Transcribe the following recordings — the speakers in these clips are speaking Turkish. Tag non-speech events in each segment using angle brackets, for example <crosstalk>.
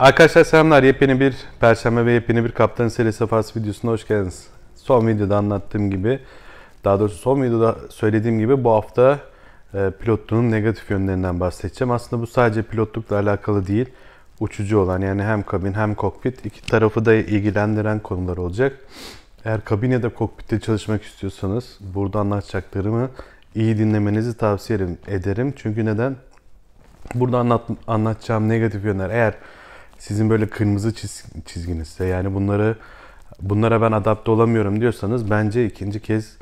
Arkadaşlar selamlar. Yepyeni bir Perşembe ve yepyeni bir Kaptan Seri Sefası videosuna hoş geldiniz. Son videoda anlattığım gibi, daha doğrusu son videoda söylediğim gibi bu hafta e, pilotluğun negatif yönlerinden bahsedeceğim. Aslında bu sadece pilotlukla alakalı değil, uçucu olan yani hem kabin hem kokpit iki tarafı da ilgilendiren konular olacak. Eğer kabin ya da kokpitte çalışmak istiyorsanız burada anlatacaklarımı iyi dinlemenizi tavsiye ederim. Çünkü neden? Burada anlat, anlatacağım negatif yönler eğer sizin böyle kırmızı çiz, çizginizse yani bunları bunlara ben adapte olamıyorum diyorsanız bence ikinci kez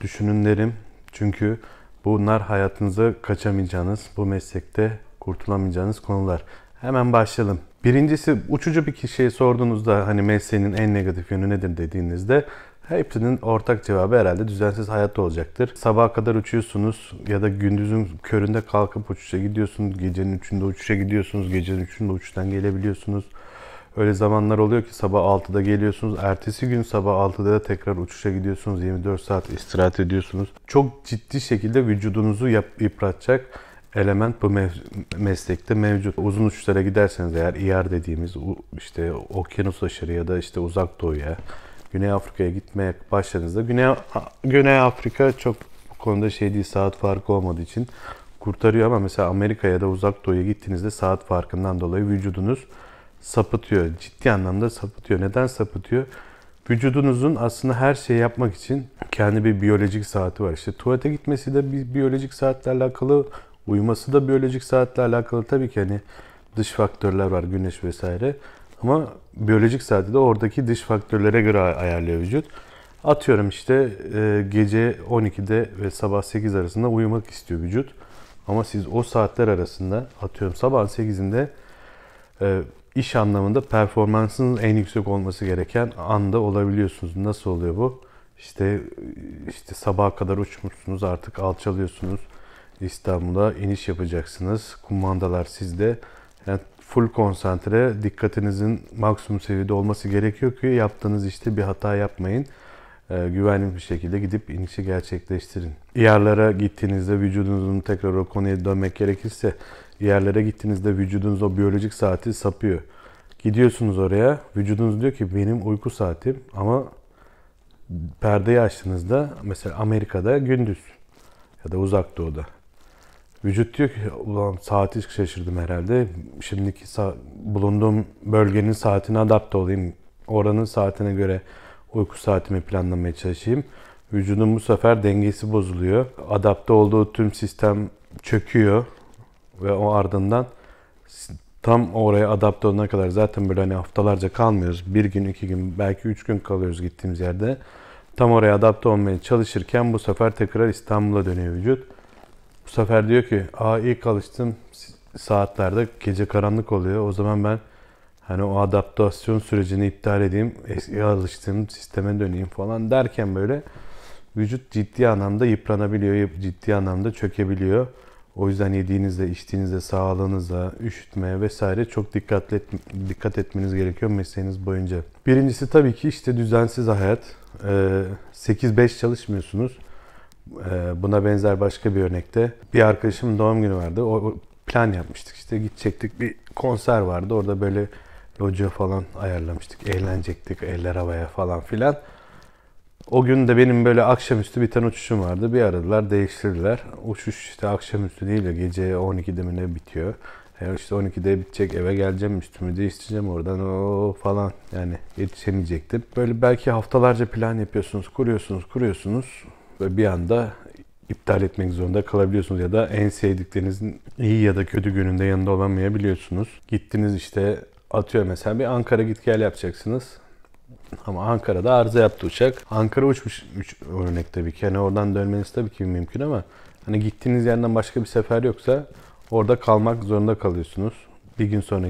düşünün derim. Çünkü bunlar hayatınıza kaçamayacağınız, bu meslekte kurtulamayacağınız konular. Hemen başlayalım. Birincisi uçucu bir kişiye sorduğunuzda hani mesleğinin en negatif yönü nedir dediğinizde hepsinin ortak cevabı herhalde düzensiz hayatta olacaktır. Sabaha kadar uçuyorsunuz ya da gündüzün köründe kalkıp uçuşa gidiyorsunuz. Gecenin üçünde uçuşa gidiyorsunuz. Gecenin üçünde uçuştan gelebiliyorsunuz. Öyle zamanlar oluyor ki sabah 6'da geliyorsunuz. Ertesi gün sabah 6'da da tekrar uçuşa gidiyorsunuz. 24 saat istirahat ediyorsunuz. Çok ciddi şekilde vücudunuzu yap, yıpratacak element bu mev- meslekte mevcut. Uzun uçuşlara giderseniz eğer IR dediğimiz işte okyanus aşırı ya da işte uzak doğuya, Güney Afrika'ya gitmeye başladığınızda Güney, Güney Afrika çok bu konuda şey değil saat farkı olmadığı için kurtarıyor ama mesela Amerika'ya ya da uzak doğuya gittiğinizde saat farkından dolayı vücudunuz sapıtıyor. Ciddi anlamda sapıtıyor. Neden sapıtıyor? Vücudunuzun aslında her şeyi yapmak için kendi bir biyolojik saati var. İşte tuvalete gitmesi de bir biyolojik saatle alakalı, uyuması da biyolojik saatle alakalı. Tabii ki hani dış faktörler var, güneş vesaire. Ama biyolojik saati de oradaki dış faktörlere göre ayarlıyor vücut. Atıyorum işte e, gece 12'de ve sabah 8 arasında uyumak istiyor vücut. Ama siz o saatler arasında atıyorum sabah 8'inde e, iş anlamında performansınız en yüksek olması gereken anda olabiliyorsunuz. Nasıl oluyor bu? İşte işte sabaha kadar uçmuşsunuz artık alçalıyorsunuz. İstanbul'a iniş yapacaksınız. Kumandalar sizde. Yani full konsantre, dikkatinizin maksimum seviyede olması gerekiyor ki yaptığınız işte bir hata yapmayın. Ee, güvenli bir şekilde gidip inişi gerçekleştirin. Yerlere gittiğinizde vücudunuzun tekrar o konuya dönmek gerekirse yerlere gittiğinizde vücudunuz o biyolojik saati sapıyor. Gidiyorsunuz oraya, vücudunuz diyor ki benim uyku saatim ama perdeyi açtığınızda mesela Amerika'da gündüz ya da uzak doğuda. Vücut diyor ki ulan saati şaşırdım herhalde. Şimdiki sa- bulunduğum bölgenin saatine adapte olayım. Oranın saatine göre uyku saatimi planlamaya çalışayım. Vücudun bu sefer dengesi bozuluyor. Adapte olduğu tüm sistem çöküyor ve o ardından tam oraya adapte olana kadar zaten böyle hani haftalarca kalmıyoruz. Bir gün, iki gün, belki üç gün kalıyoruz gittiğimiz yerde. Tam oraya adapte olmaya çalışırken bu sefer tekrar İstanbul'a dönüyor vücut. Bu sefer diyor ki, aa ilk alıştım saatlerde gece karanlık oluyor. O zaman ben hani o adaptasyon sürecini iptal edeyim, eski alıştığım sisteme döneyim falan derken böyle vücut ciddi anlamda yıpranabiliyor, ciddi anlamda çökebiliyor. O yüzden yediğinizde, içtiğinizde, sağlığınıza, üşütmeye vesaire çok dikkatli et, dikkat etmeniz gerekiyor mesleğiniz boyunca. Birincisi tabii ki işte düzensiz hayat. 8-5 çalışmıyorsunuz. Buna benzer başka bir örnekte bir arkadaşımın doğum günü vardı. O plan yapmıştık işte gidecektik bir konser vardı. Orada böyle loca falan ayarlamıştık. Eğlenecektik eller havaya falan filan. O gün de benim böyle akşamüstü bir tane uçuşum vardı. Bir aradılar, değiştirdiler. Uçuş işte akşamüstü değil de gece 12'de mi ne bitiyor. Yani işte 12'de bitecek eve geleceğim üstümü değiştireceğim oradan o falan yani yetişemeyecektim. Böyle belki haftalarca plan yapıyorsunuz, kuruyorsunuz, kuruyorsunuz ve bir anda iptal etmek zorunda kalabiliyorsunuz ya da en sevdiklerinizin iyi ya da kötü gününde yanında olamayabiliyorsunuz. Gittiniz işte atıyor mesela bir Ankara git gel yapacaksınız. Ama Ankara'da arıza yaptı uçak. Ankara uçmuş üç örnek tabii ki. Yani oradan dönmeniz tabii ki mümkün ama hani gittiğiniz yerden başka bir sefer yoksa orada kalmak zorunda kalıyorsunuz. Bir gün sonra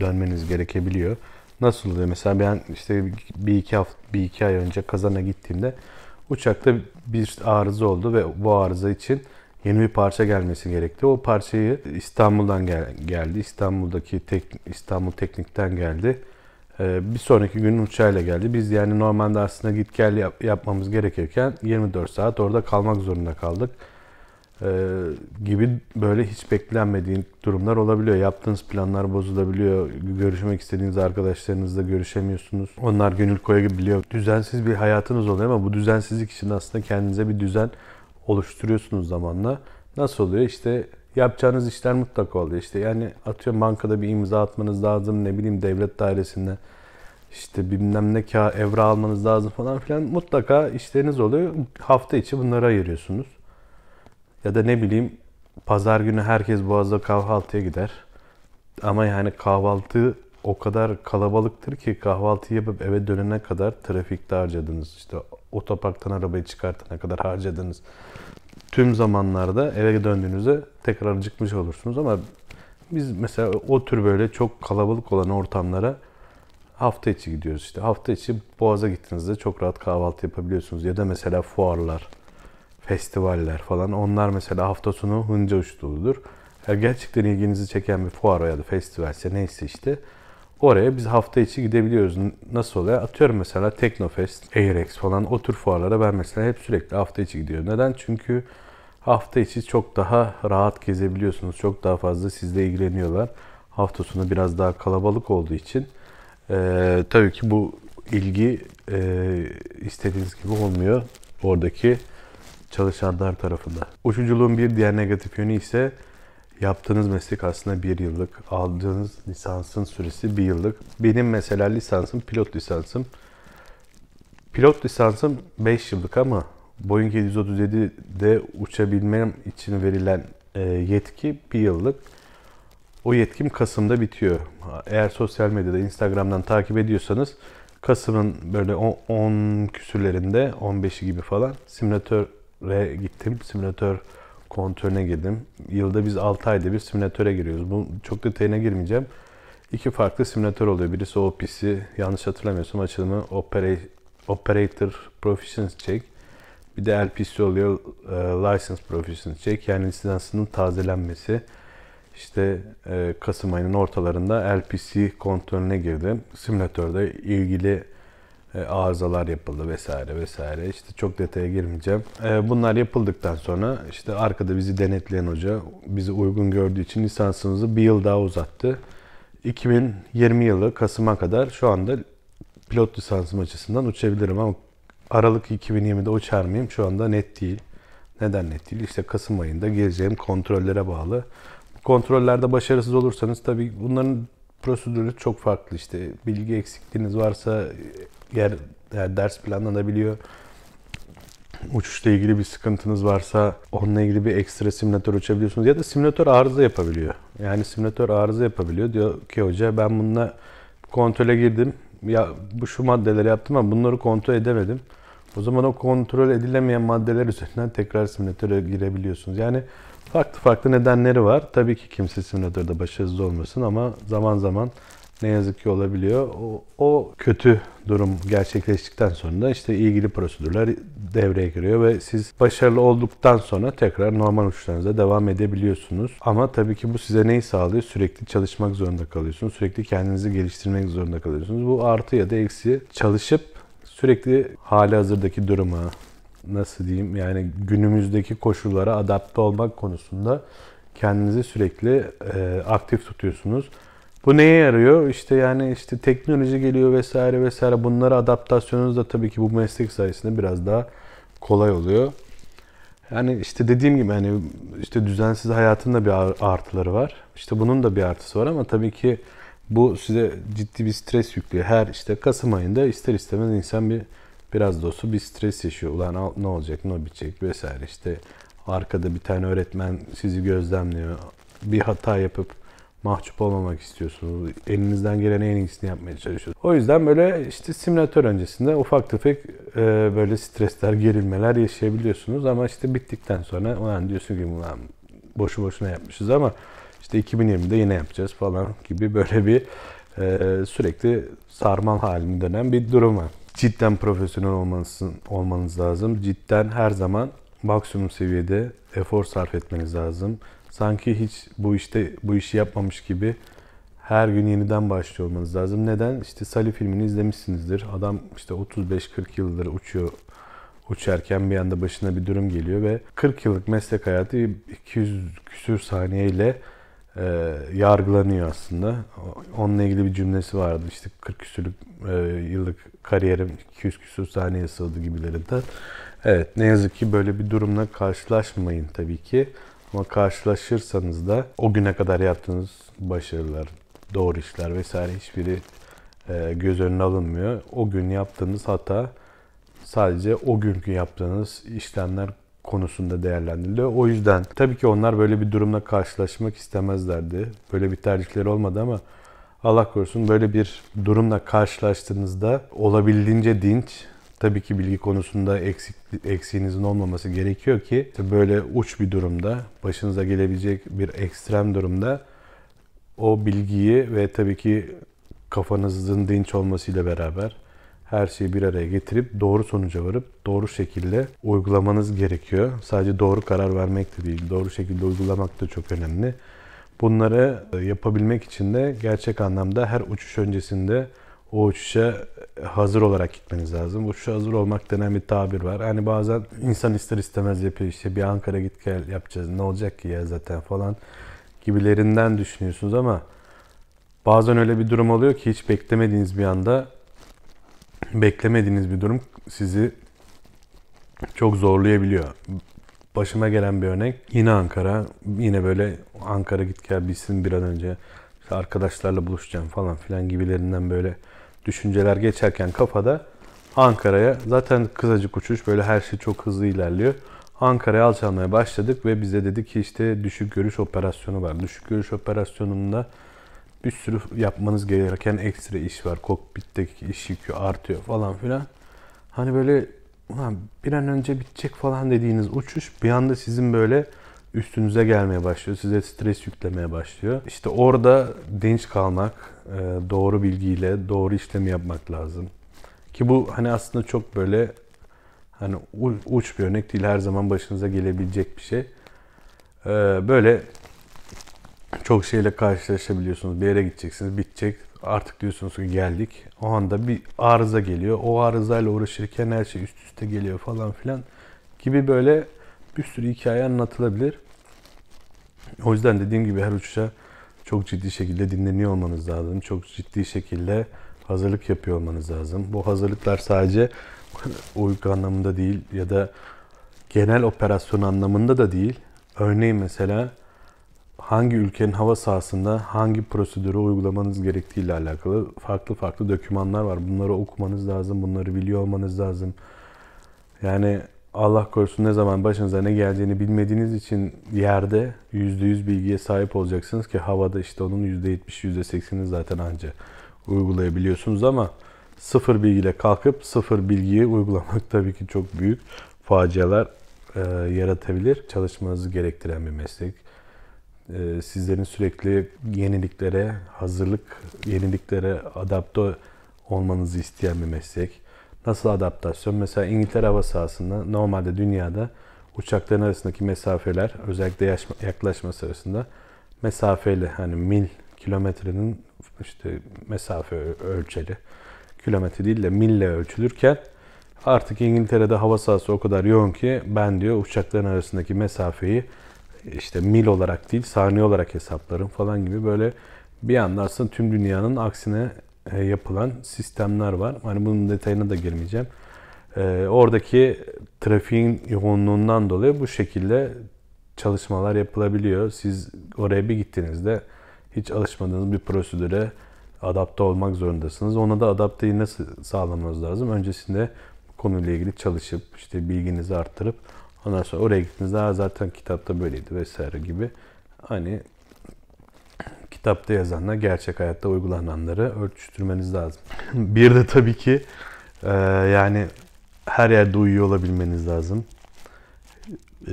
dönmeniz gerekebiliyor. Nasıl oluyor? Mesela ben işte bir iki hafta, bir iki ay önce Kazan'a gittiğimde uçakta bir arıza oldu ve bu arıza için yeni bir parça gelmesi gerekti. O parçayı İstanbul'dan gel- geldi. İstanbul'daki tek, İstanbul Teknik'ten geldi. Ee, bir sonraki gün uçağıyla geldi. Biz yani normalde aslında git gel yap- yapmamız gerekirken 24 saat orada kalmak zorunda kaldık. E, gibi böyle hiç beklenmediğin durumlar olabiliyor. Yaptığınız planlar bozulabiliyor. Görüşmek istediğiniz arkadaşlarınızla görüşemiyorsunuz. Onlar gönül koyabiliyor. Düzensiz bir hayatınız oluyor ama bu düzensizlik için aslında kendinize bir düzen oluşturuyorsunuz zamanla. Nasıl oluyor? İşte yapacağınız işler mutlaka oluyor. İşte yani atıyorum bankada bir imza atmanız lazım. Ne bileyim devlet dairesinde işte bilmem ne ka evra almanız lazım falan filan. Mutlaka işleriniz oluyor. Hafta içi bunları ayırıyorsunuz. Ya da ne bileyim pazar günü herkes Boğaz'da kahvaltıya gider. Ama yani kahvaltı o kadar kalabalıktır ki kahvaltı yapıp eve dönene kadar trafikte harcadınız. İşte otoparktan arabayı çıkartana kadar harcadınız. Tüm zamanlarda eve döndüğünüzde tekrar acıkmış olursunuz ama biz mesela o tür böyle çok kalabalık olan ortamlara hafta içi gidiyoruz işte. Hafta içi Boğaz'a gittiğinizde çok rahat kahvaltı yapabiliyorsunuz. Ya da mesela fuarlar, festivaller falan. Onlar mesela hafta sonu hınca uçtuğudur. Eğer gerçekten ilginizi çeken bir fuar ya da festivalse neyse işte oraya biz hafta içi gidebiliyoruz. Nasıl oluyor? Atıyorum mesela Teknofest, Airex falan o tür fuarlara ben mesela hep sürekli hafta içi gidiyorum. Neden? Çünkü hafta içi çok daha rahat gezebiliyorsunuz. Çok daha fazla sizle ilgileniyorlar. Hafta sonu biraz daha kalabalık olduğu için e, tabii ki bu ilgi e, istediğiniz gibi olmuyor. Oradaki çalışanlar tarafından. Uçuculuğun bir diğer negatif yönü ise yaptığınız meslek aslında bir yıllık. Aldığınız lisansın süresi bir yıllık. Benim mesela lisansım pilot lisansım. Pilot lisansım 5 yıllık ama Boeing 737'de uçabilmem için verilen e, yetki bir yıllık. O yetkim Kasım'da bitiyor. Eğer sosyal medyada Instagram'dan takip ediyorsanız Kasım'ın böyle 10 küsürlerinde 15'i gibi falan simülatör re gittim. Simülatör kontrolüne girdim. Yılda biz 6 ayda bir simülatöre giriyoruz. Bu çok detayına girmeyeceğim. İki farklı simülatör oluyor. Birisi OPC, yanlış hatırlamıyorsam açılımı Operator Proficiency Check. Bir de LPC oluyor, e, License Proficiency Check. Yani lisansının tazelenmesi. İşte e, Kasım ayının ortalarında LPC kontrolüne girdim. Simülatörde ilgili e, arızalar yapıldı vesaire vesaire. İşte çok detaya girmeyeceğim. E, bunlar yapıldıktan sonra işte arkada bizi denetleyen hoca bizi uygun gördüğü için lisansımızı bir yıl daha uzattı. 2020 yılı Kasım'a kadar şu anda pilot lisansım açısından uçabilirim ama Aralık 2020'de uçar mıyım şu anda net değil. Neden net değil? İşte Kasım ayında geleceğim kontrollere bağlı. Kontrollerde başarısız olursanız tabii bunların prosedürü çok farklı. İşte bilgi eksikliğiniz varsa yer yani ders planlanabiliyor. Uçuşla ilgili bir sıkıntınız varsa onunla ilgili bir ekstra simülatör uçabiliyorsunuz ya da simülatör arıza yapabiliyor. Yani simülatör arıza yapabiliyor. Diyor ki hoca ben bununla kontrole girdim. Ya bu şu maddeleri yaptım ama bunları kontrol edemedim. O zaman o kontrol edilemeyen maddeler üzerinden tekrar simülatöre girebiliyorsunuz. Yani farklı farklı nedenleri var. Tabii ki kimse simülatörde başarısız olmasın ama zaman zaman ne yazık ki olabiliyor. O, o kötü durum gerçekleştikten sonra da işte ilgili prosedürler devreye giriyor ve siz başarılı olduktan sonra tekrar normal uçuşlarınıza devam edebiliyorsunuz. Ama tabii ki bu size neyi sağlıyor? Sürekli çalışmak zorunda kalıyorsunuz. Sürekli kendinizi geliştirmek zorunda kalıyorsunuz. Bu artı ya da eksi çalışıp sürekli hali hazırdaki duruma, nasıl diyeyim yani günümüzdeki koşullara adapte olmak konusunda kendinizi sürekli e, aktif tutuyorsunuz. Bu neye yarıyor? İşte yani işte teknoloji geliyor vesaire vesaire. Bunlara adaptasyonunuz da tabii ki bu meslek sayesinde biraz daha kolay oluyor. Yani işte dediğim gibi hani işte düzensiz hayatın da bir artıları var. İşte bunun da bir artısı var ama tabii ki bu size ciddi bir stres yüklüyor. Her işte Kasım ayında ister istemez insan bir biraz da olsa bir stres yaşıyor. Ulan ne olacak, ne bitecek vesaire. İşte arkada bir tane öğretmen sizi gözlemliyor. Bir hata yapıp mahcup olmamak istiyorsunuz. Elinizden gelen en iyisini yapmaya çalışıyorsunuz. O yüzden böyle işte simülatör öncesinde ufak tefek e, böyle stresler, gerilmeler yaşayabiliyorsunuz. Ama işte bittikten sonra ulan diyorsun ki ulan boşu boşuna yapmışız ama işte 2020'de yine yapacağız falan gibi böyle bir e, sürekli sarmal halinde dönen bir durum var. Cidden profesyonel olmanız, olmanız lazım. Cidden her zaman maksimum seviyede efor sarf etmeniz lazım sanki hiç bu işte bu işi yapmamış gibi her gün yeniden başlıyor olmanız lazım. Neden? İşte Sally filmini izlemişsinizdir. Adam işte 35-40 yıldır uçuyor. uçarken bir anda başına bir durum geliyor ve 40 yıllık meslek hayatı 200 küsür saniyeyle e, yargılanıyor aslında. Onunla ilgili bir cümlesi vardı. İşte 40 küsürlük e, yıllık kariyerim 200 küsür saniye sığdı gibilerinden. Evet ne yazık ki böyle bir durumla karşılaşmayın tabii ki. Ama karşılaşırsanız da o güne kadar yaptığınız başarılar, doğru işler vesaire hiçbiri e, göz önüne alınmıyor. O gün yaptığınız hata sadece o günkü yaptığınız işlemler konusunda değerlendiriliyor. O yüzden tabii ki onlar böyle bir durumla karşılaşmak istemezlerdi. Böyle bir tercihleri olmadı ama Allah korusun böyle bir durumla karşılaştığınızda olabildiğince dinç, tabii ki bilgi konusunda eksik, eksiğinizin olmaması gerekiyor ki böyle uç bir durumda, başınıza gelebilecek bir ekstrem durumda o bilgiyi ve tabii ki kafanızın dinç olmasıyla beraber her şeyi bir araya getirip doğru sonuca varıp doğru şekilde uygulamanız gerekiyor. Sadece doğru karar vermek de değil, doğru şekilde uygulamak da çok önemli. Bunları yapabilmek için de gerçek anlamda her uçuş öncesinde o uçuşa hazır olarak gitmeniz lazım. Uçuşa hazır olmak denen bir tabir var. Hani bazen insan ister istemez yapıyor işte bir Ankara git gel yapacağız ne olacak ki ya zaten falan gibilerinden düşünüyorsunuz ama bazen öyle bir durum oluyor ki hiç beklemediğiniz bir anda beklemediğiniz bir durum sizi çok zorlayabiliyor. Başıma gelen bir örnek yine Ankara. Yine böyle Ankara git gel bilsin bir an önce. İşte arkadaşlarla buluşacağım falan filan gibilerinden böyle düşünceler geçerken kafada Ankara'ya zaten kısacık uçuş böyle her şey çok hızlı ilerliyor. Ankara'ya alçalmaya başladık ve bize dedi ki işte düşük görüş operasyonu var. Düşük görüş operasyonunda bir sürü yapmanız gereken ekstra iş var. Kokpitteki iş yükü artıyor falan filan. Hani böyle bir an önce bitecek falan dediğiniz uçuş bir anda sizin böyle üstünüze gelmeye başlıyor. Size stres yüklemeye başlıyor. İşte orada dinç kalmak, e, doğru bilgiyle doğru işlemi yapmak lazım. Ki bu hani aslında çok böyle hani uç bir örnek değil. Her zaman başınıza gelebilecek bir şey. E, böyle çok şeyle karşılaşabiliyorsunuz. Bir yere gideceksiniz, bitecek. Artık diyorsunuz ki geldik. O anda bir arıza geliyor. O arızayla uğraşırken her şey üst üste geliyor falan filan gibi böyle bir sürü hikaye anlatılabilir. O yüzden dediğim gibi her uçuşa çok ciddi şekilde dinleniyor olmanız lazım. Çok ciddi şekilde hazırlık yapıyor olmanız lazım. Bu hazırlıklar sadece <laughs> uyku anlamında değil ya da genel operasyon anlamında da değil. Örneğin mesela hangi ülkenin hava sahasında hangi prosedürü uygulamanız gerektiği ile alakalı farklı farklı dokümanlar var. Bunları okumanız lazım, bunları biliyor olmanız lazım. Yani Allah korusun ne zaman başınıza ne geleceğini bilmediğiniz için yerde %100 bilgiye sahip olacaksınız ki havada işte onun %70, %80'ini zaten anca uygulayabiliyorsunuz ama sıfır bilgiyle kalkıp sıfır bilgiyi uygulamak <laughs> tabii ki çok büyük facialar e, yaratabilir. Çalışmanızı gerektiren bir meslek. E, sizlerin sürekli yeniliklere, hazırlık, yeniliklere adapte olmanızı isteyen bir meslek. Nasıl adaptasyon? Mesela İngiltere hava sahasında normalde dünyada uçakların arasındaki mesafeler özellikle yaklaşma sırasında mesafeli hani mil kilometrenin işte mesafe ölçeli kilometre değil de mille ölçülürken artık İngiltere'de hava sahası o kadar yoğun ki ben diyor uçakların arasındaki mesafeyi işte mil olarak değil saniye olarak hesaplarım falan gibi böyle bir anda aslında tüm dünyanın aksine e, yapılan sistemler var. Hani bunun detayına da girmeyeceğim. E, oradaki trafiğin yoğunluğundan dolayı bu şekilde çalışmalar yapılabiliyor. Siz oraya bir gittiğinizde hiç alışmadığınız bir prosedüre adapte olmak zorundasınız. Ona da adapteyi nasıl sağlamanız lazım? Öncesinde konuyla ilgili çalışıp işte bilginizi arttırıp ondan sonra oraya gittiğinizde zaten kitapta böyleydi vesaire gibi hani kitapta yazanla gerçek hayatta uygulananları ölçüştürmeniz lazım. <laughs> bir de tabii ki e, yani her yerde uyuyor olabilmeniz lazım. E,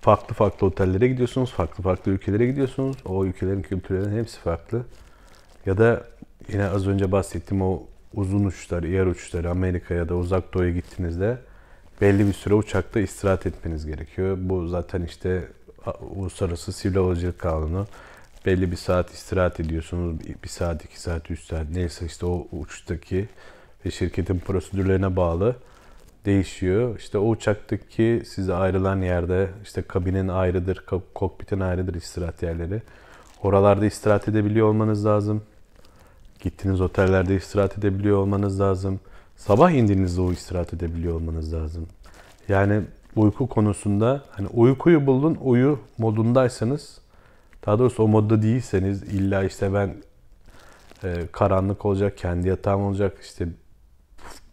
farklı farklı otellere gidiyorsunuz, farklı farklı ülkelere gidiyorsunuz. O ülkelerin kültürlerinin hepsi farklı. Ya da yine az önce bahsettiğim o uzun uçuşlar, yer uçuşları Amerika'ya da uzak doğuya gittiğinizde belli bir süre uçakta istirahat etmeniz gerekiyor. Bu zaten işte Uluslararası Sivil Havacılık Kanunu belli bir saat istirahat ediyorsunuz. Bir saat, iki saat, üç saat neyse işte o uçtaki ve şirketin prosedürlerine bağlı değişiyor. İşte o uçaktaki size ayrılan yerde işte kabinin ayrıdır, ko- kokpitin ayrıdır istirahat yerleri. Oralarda istirahat edebiliyor olmanız lazım. Gittiğiniz otellerde istirahat edebiliyor olmanız lazım. Sabah indiğinizde o istirahat edebiliyor olmanız lazım. Yani uyku konusunda hani uykuyu buldun, uyu modundaysanız daha doğrusu o modda değilseniz illa işte ben e, karanlık olacak, kendi yatağım olacak, işte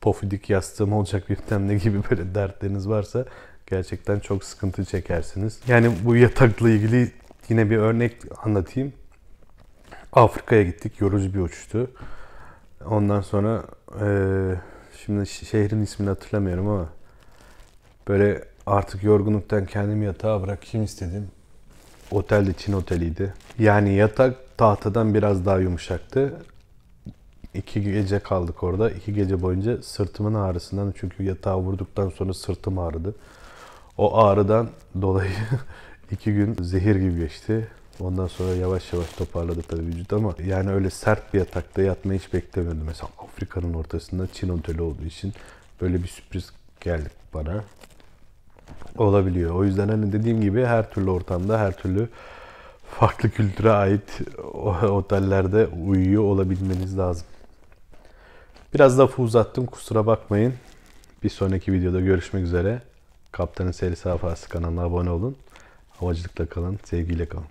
pofidik yastığım olacak <laughs> bilmem ne gibi böyle dertleriniz varsa gerçekten çok sıkıntı çekersiniz. Yani bu yatakla ilgili yine bir örnek anlatayım. Afrika'ya gittik. Yorucu bir uçuştu. Ondan sonra eee, şimdi şehrin ismini hatırlamıyorum ama böyle artık yorgunluktan kendimi yatağa bırakayım istedim. Otel de Çin oteliydi. Yani yatak tahtadan biraz daha yumuşaktı. İki gece kaldık orada. İki gece boyunca sırtımın ağrısından çünkü yatağa vurduktan sonra sırtım ağrıdı. O ağrıdan dolayı <laughs> iki gün zehir gibi geçti. Ondan sonra yavaş yavaş toparladı tabii vücut ama yani öyle sert bir yatakta yatmayı hiç beklemiyordum. Mesela Afrika'nın ortasında Çin oteli olduğu için böyle bir sürpriz geldi bana. Olabiliyor. O yüzden hani dediğim gibi her türlü ortamda, her türlü farklı kültüre ait otellerde uyuyor olabilmeniz lazım. Biraz lafı uzattım kusura bakmayın. Bir sonraki videoda görüşmek üzere. Kaptanın Seri Safhası kanalına abone olun. Havacılıkla kalın, sevgiyle kalın.